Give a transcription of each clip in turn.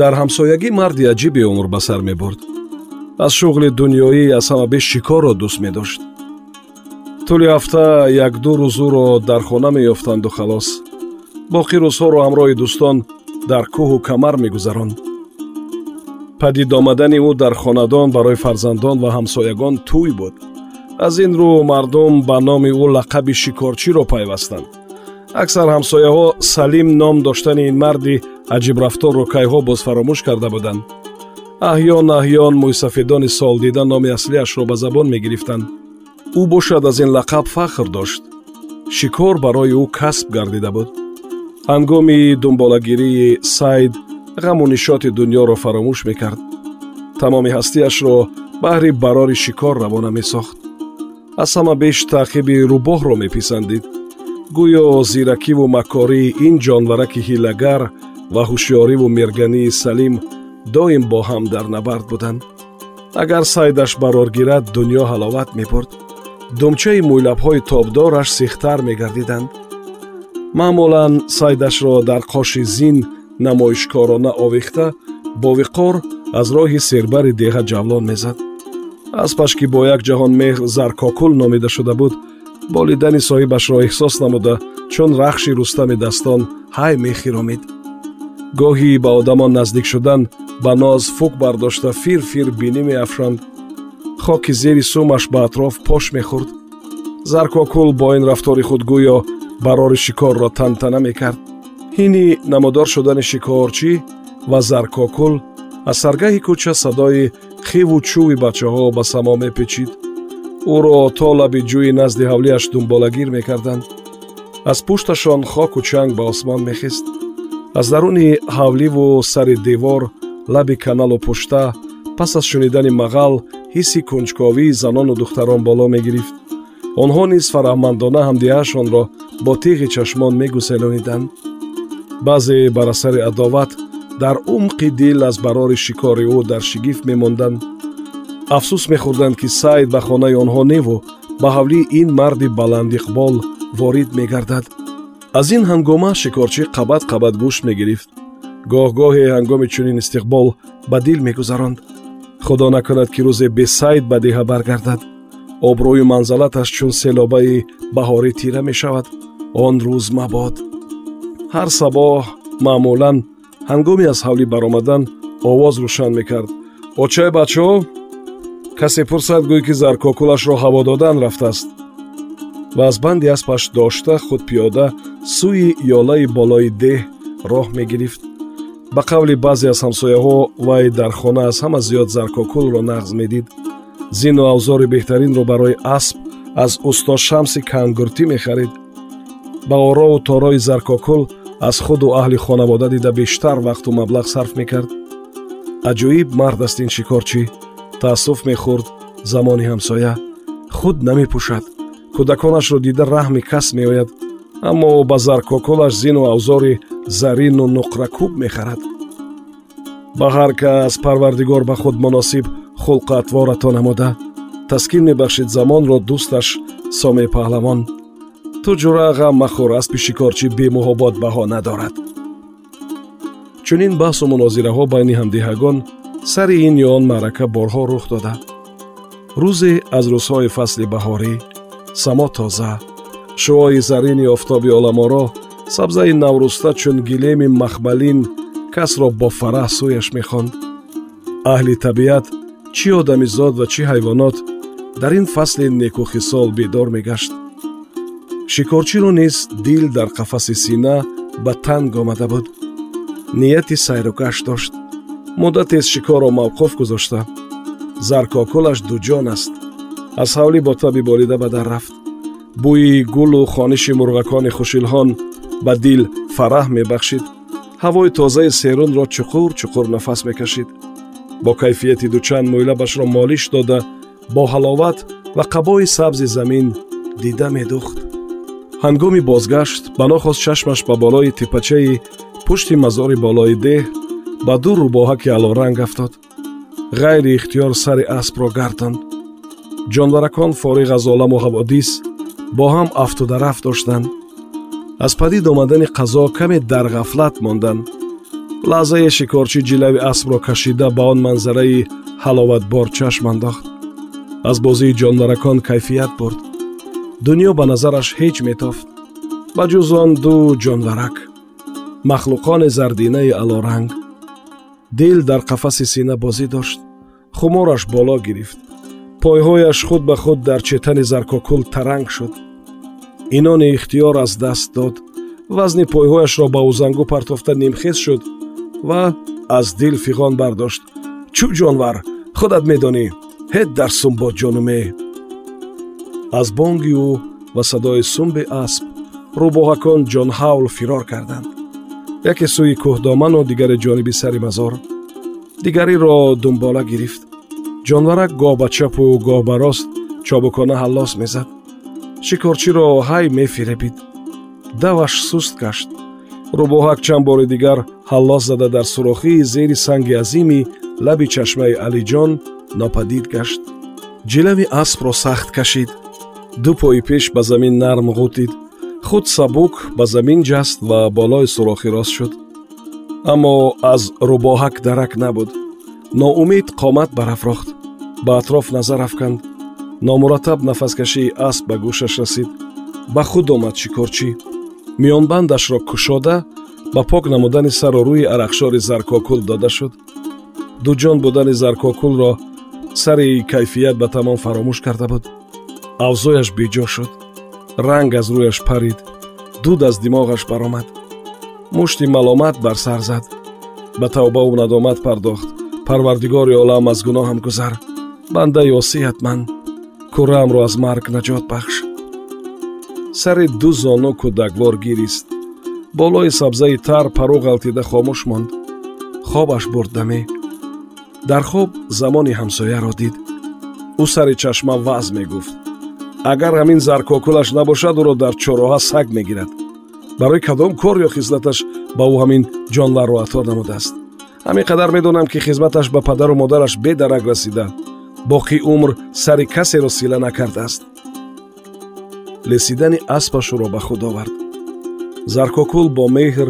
дар ҳамсоягӣ марди аҷибе умр ба сар мебурд. аз шуғли дунёӣ аз ҳама беш шикорро дӯст медошт. тӯли ҳафта якду рӯзуро дар хона меёфтанду халос. боқӣ рӯзҳоро ҳамроҳи дӯстон дар кӯҳу камар мегузаронд падид омадани ӯ дар хонадон барои фарзандон ва ҳамсоягон тӯй буд. аз ин рӯ мардум ба номи ӯ лақаби шикорчиро пайвастанд. аксар ҳамсояҳо салим ном доштани ин марди аҷибрафторро кайҳо боз фаромӯш карда буданд. Аҳён аҳён мӯйсафедони солдида номи аслиашро ба забон мегирифтанд. Ӯ бошад аз ин лақаб фахр дошт. Шикор барои ӯ касб гардида буд. Ҳангоми дунболагирии сайд ғаму нишоти дуньёро фаромӯш мекард. Тамоми ҳастиашро баҳри барори шикор равона месохт. Аз ҳама беш таъқиби рӯбоҳро меписандид. Гӯё зиракиву макории ин ҷонвараки ҳилагар ва ҳушёриву мергании салим доим бо ҳам дар набард буданд. Агар сайдаш барор гирад дуньё ҳаловат мебурд. Думчаи мӯйлабҳои тобдораш сихтар мегардиданд. Маъмулан сайдашро дар қоши зин намоишкорона овехта бо виқор аз роҳи сербари деҳа ҷавлон мезад. Аспаш ки бо як ҷаҳон меҳр заркокул номида шуда буд болидани соҳибашро эҳсос намуда чун рахши рустами дастон ҳай мехиромид гоҳи ба одамон наздик шудан ба ноз фук бардошта фир фир бинӣ меафшонд хоки зери сумаш ба атроф пош мехӯрд заркокул бо ин рафтори худ гӯё барори шикорро тантана мекард. Ҳини намудор шудани шикорчӣ ва заркокул аз саргаҳи кӯча садои хиву чӯви бачаҳо ба само мепечид. Ӯро то лаби ҷӯи назди ҳавлияш дунболагир мекарданд. Аз пушташон хоку чанг ба осмон мехист аз даруни ҳавливу сари девор лаби каналу пушта пас аз шунидани мағал ҳисси кунҷковии занону духтарон боло мегирифт. Онҳо низ фараҳмандона ҳамдиҳаашонро бо тиғи чашмон мегуселониданд баъзе бар асари адоват дар умқи дил аз барори шикори ӯ дар шигифт мемонданд. Афсӯс мехӯрданд ки сайд ба хонаи онҳо неву ба ҳавлии ин марди баландиқбол ворид мегардад аз ин ҳангома шикорчӣ қабат қабат гӯшт мегирифт. Гоҳ-гоҳе ҳангоми чунин истиқбол ба дил мегузаронд худо накунад ки рӯзе бесайд ба деҳа баргардад. Обрӯю манзалаташ чун селобаи баҳорӣ тира мешавад. Он рӯз мабод. Ҳар сабоҳ маъмулан ҳангоми аз ҳавлӣ баромадан овоз рӯшан мекард. Очай бачаҳо касе пурсад гӯй ки заркокулашро ҳаво додан рафтааст. Ва аз банди аспаш дошта худ пиёда сӯи ёлаи болои деҳ роҳ мегирифт. Ба қавли баъзе аз ҳамсояҳо вай дар хона аз ҳама зиёд заркокулро нағз медид. Зину авзори беҳтаринро барои асп аз усто шамси кангуртӣ мехарид. Ба орову торои заркокул аз худу аҳли хонавода дида бештар вақту маблағ сарф мекард. Аҷоиб мард аст ин шикорчӣ таассуф мехӯрд замони ҳамсоя худ намепӯшад. Кӯдаконашро дида раҳми кас меояд аммо ба заркокулаш зину авзори зарину нуқракӯб мехарад. Ба ҳар кас парвардигор ба худ муносиб хулқу атвор ато намуда. Таскин мебахшид замонро дӯсташ соме паҳлавон. Ту ҷура ғам махӯр аспи шикорчӣ бемуҳобот баҳо надорад. Чунин баҳсу мунозираҳо байни ҳамдиҳагон сари ин ё он маърака борҳо рух дода. Рӯзе аз рӯзҳои фасли баҳорӣ само тоза шуои зарини офтоби оламоро сабзаи наврӯста чун гилеми махмалин касро бо фараҳ сӯяш мехонд аҳли табиат чӣ одамизод ва чӣ ҳайвонот дар ин фасли некухисол бедор мегашт? Шикорчиро низ дил дар қафаси сина ба танг омада буд. Нияти сайрукашт дошт. Муддатест шикорро мавқуф гузошта. Заркокулаш дуҷон аст. Аз ҳавлӣ бо таби болида ба дар рафт бӯи гулу хониши мурғакони хушилҳон ба дил фараҳ мебахшид. Ҳавои тозаи серунро чуқур чуқур нафас мекашид. Бо кайфияти дучанд мӯйлабашро молиш дода бо ҳаловат ва қабои сабзи замин дида медухт ҳангоми бозгашт ба нохост чашмаш ба болои типачаи пушти мазори болои деҳ ба ду рӯбоҳаки алоранг афтод ғайриихтиёр сари аспро гардонд ҷонваракон фориғ аз оламу ҳаводис бо ҳам афтударафт доштанд аз падид омадани қазо каме дар ғафлат монданд. Лаҳзае шикорчӣ ҷилави аспро кашида ба он манзараи ҳаловатбор чашм андохт. Аз бозии ҷонваракон кайфият бурд. Дунё ба назараш ҳеҷ метофт. Ба ҷуз он ду ҷонварак. Махлуқони зардинаи алоранг. Дил дар қафаси сина бозӣ дошт. Хумораш боло гирифт пойҳояш худ ба худ дар четани заркокул таранг шуд. Инони ихтиёр аз даст дод вазни пойҳояшро ба узангу партофта нимхез шуд ва аз дил фиғон бардошт. Чӯ ҷонвар худат медонӣ? Ҳед дар сумбот ҷонуме? Аз бонги ӯ ва садои сумби асп рӯбоҳакон ҷонҳаул фирор карданд. Яке сӯи кӯҳдоману дигаре ҷониби сари мазор дигариро дунбола гирифт ҷонварак гоҳ ба чапу гоҳ ба рост чобукона ҳаллос мезад. Шикорчиро ҳай мефиребид даваш суст гашт. Рӯбоҳак чанд бори дигар ҳаллос зада дар сурохии зери санги азими лаби чашмаи алиҷон нопадид гашт. Ҷилави аспро сахт кашид. Ду пои пеш ба замин нарм ғутид. Худ сабук ба замин ҷаст ва болои сурохи рост шуд. Аммо аз рӯбоҳак дарак набуд. Ноумед қомат барафрохт ба атроф назар афканд номураттаб нафаскашии асп ба гӯшаш расид. Ба худ омад шикорчӣ миёнбандашро кушода ба пок намудани сару рӯи арахшори заркокул дода шуд. Дуҷон будани заркокулро сари кайфият ба тамом фаромӯш карда буд. Авзояш беҷо шуд. Ранг аз рӯяш парид. Дуд аз димоғаш баромад. Мушти маломат бар сар зад. Ба тавбаву надомат пардохт. Парвардигори олам аз гуноҳам гузар бандаи осиятманд курраамро аз марг наҷот бахш. Сари ду зону кӯдаквор гирист. Болои сабзаи тар пару ғалтида хомӯш монд. Хобаш бурд даме дар хоб замони ҳамсояро дид. Ӯ сари чашма ваъз мегуфт. Агар ҳамин заркокулаш набошад ӯро дар чороҳа саг мегирад. Барои кадом кор ё хислаташ ба ӯ ҳамин ҷонварро ато намудааст. Ҳамин қадар медонам ки хизматаш ба падару модараш бедарак расида боқӣ умр сари касеро сила накардааст. Лесидани аспашро ба худ овард. Заркокул бо меҳр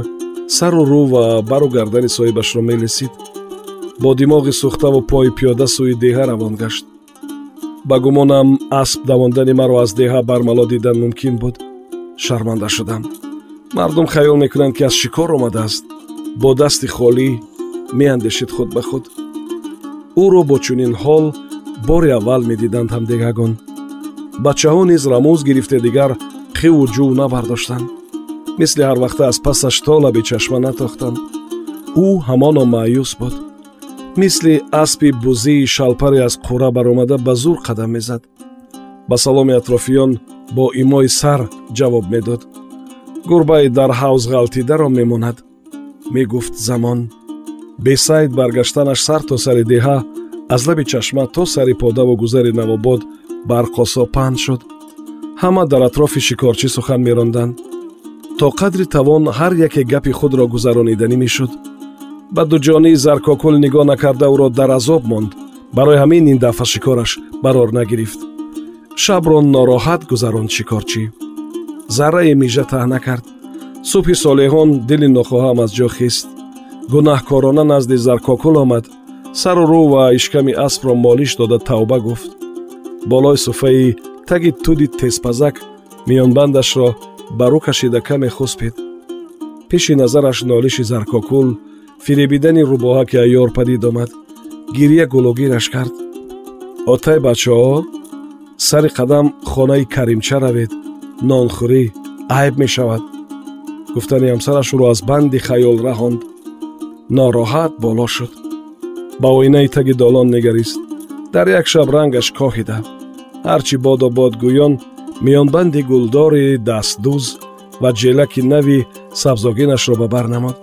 сару рӯ ва бару гардани соҳибашро мелесид бо димоғи сӯхтаву пои пиёда сӯи деҳа равон гашт. Ба гумонам асп давондани маро аз деҳа бармало дидан мумкин буд. Шарманда шудам. Мардум хаёл мекунанд ки аз шикор омадааст. Бо дасти холӣ меандешид худ ба худ. Ӯро бо чунин ҳол бори аввал медиданд ҳамдигагон бачаҳо низ рамӯз гирифте дигар хиву ҷӯв набардоштанд мисли ҳарвақта аз пасаш то лаби чашма натохтанд. Ӯ ҳамоно маъюс буд. Мисли аспи бузии шалпаре аз қура баромада ба зур қадам мезад. Ба саломи атрофиён бо имои сар ҷавоб медод. Гурбаи дар ҳавз ғалтидаро мемонад. Мегуфт замон. Бесайд баргаштанаш сар то сари деҳа аз лаби чашма то сари подаву гузари навобод барқосо паҳн шуд ҳама дар атрофи шикорчӣ сухан меронданд то қадри тавон ҳар яке гапи худро гузарониданӣ мешуд ба дуҷонии заркокул нигоҳ накарда ӯро дар азоб монд барои ҳамин ин дафъа шикораш барор нагирифт шабро нороҳат гузаронд шикорчӣ заррае мижа таҳ накард субҳи солеҳон дили нохоҳам аз ҷо хист гунаҳкорона назди заркокул омад сару рӯ ва ишками аспро молиш дода тавба гуфт. Болои суфаи таги туди тезпазак миёнбандашро ба рӯ кашида каме хуспид. Пеши назараш нолиши заркокул фиребидани рӯбоҳаки айёр падид омад гирия гулӯгираш кард. Отай бачаҳо сари қадам хонаи каримча равед нонхӯрӣ айб мешавад. Гуфтани ҳамсараш ӯро аз банди хаёл раҳонд. Нороҳат боло шуд ба оинаи таги долон негарист дар як шаб рангаш коҳида ҳарчи бодобод гӯён миёнбанди гулдори дастдуз ва ҷелаки нави сабзогинашро ба бар намод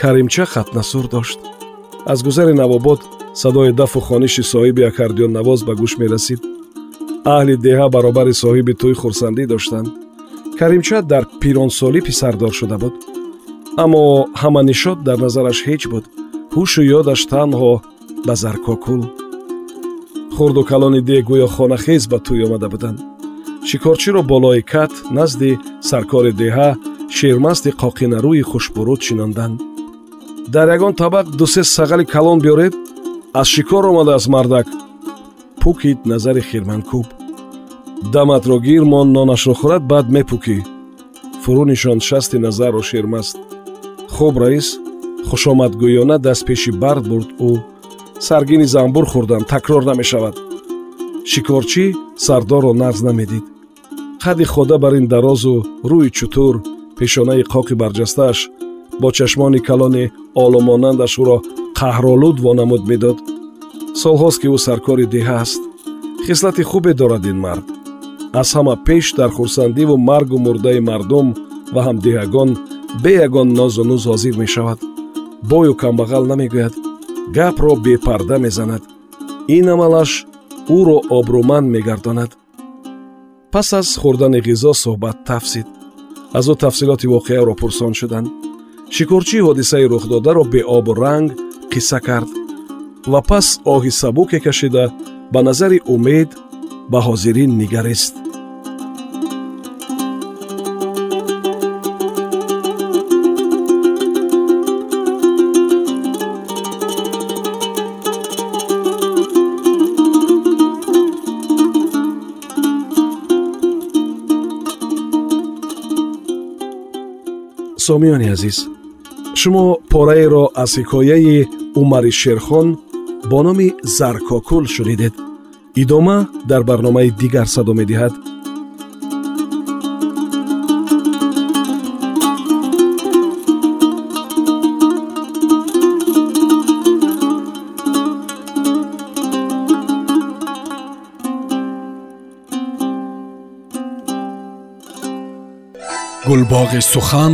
каримча хатнасур дошт. Аз гузари навобод садои дафу хониши соҳиби аккордионнавоз ба гӯш мерасид. Аҳли деҳа баробари соҳиби тӯй хурсандӣ доштанд. Каримча дар пиронсолӣ писардор шуда буд. Аммо ҳама нишод дар назараш ҳеҷ буд ҳушу ёдаш танҳо ба заркокул хурду калони деҳ гӯё хонахез ба тӯй омада буданд. Шикорчиро болои кат назди саркори деҳа шермасти қоқинарӯи хушбуруд шинонданд дар ягон табақ дусе сағали калон биёред аз шикор омадааст мардак пукид назари хирманкӯб даматро гир мон нонашро хӯрад баъд мепукӣ. Фурӯ нишонд шасти назарро шермаст хуб раис хушомадгӯёна даст пеши бард бурд ӯ саргини занбур хӯрдам такрор намешавад шикорчӣ сардорро нағз намедид қадди хода бар ин дарозу рӯи чутур пешонаи қоқи барҷастааш бо чашмони калони олумонандаш ӯро қаҳролуд вонамуд медод солҳост ки ӯ саркори деҳа аст хислати хубе дорад ин мард аз ҳама пеш дар хурсандиву маргу мурдаи мардум ва ҳамдиҳагон бе ягон нозу нуз ҳозир мешавад бою камбағал намегӯяд. Гапро бепарда мезанад. Ин амалаш ӯро обрӯманд мегардонад. Пас аз хӯрдани ғизо суҳбат тафсид. Аз ӯ тафсилоти воқеаро пурсон шуданд шикорчии ҳодисаи рухдодаро беобу ранг қисса кард ва пас оҳи сабуке кашида ба назари умед ба ҳозирин нигарист сомиёни азиз шумо пораеро аз ҳикояи умари шерхон бо номи заркокул шунидед идома дар барномаи дигар садо медиҳад гулбоғи сухан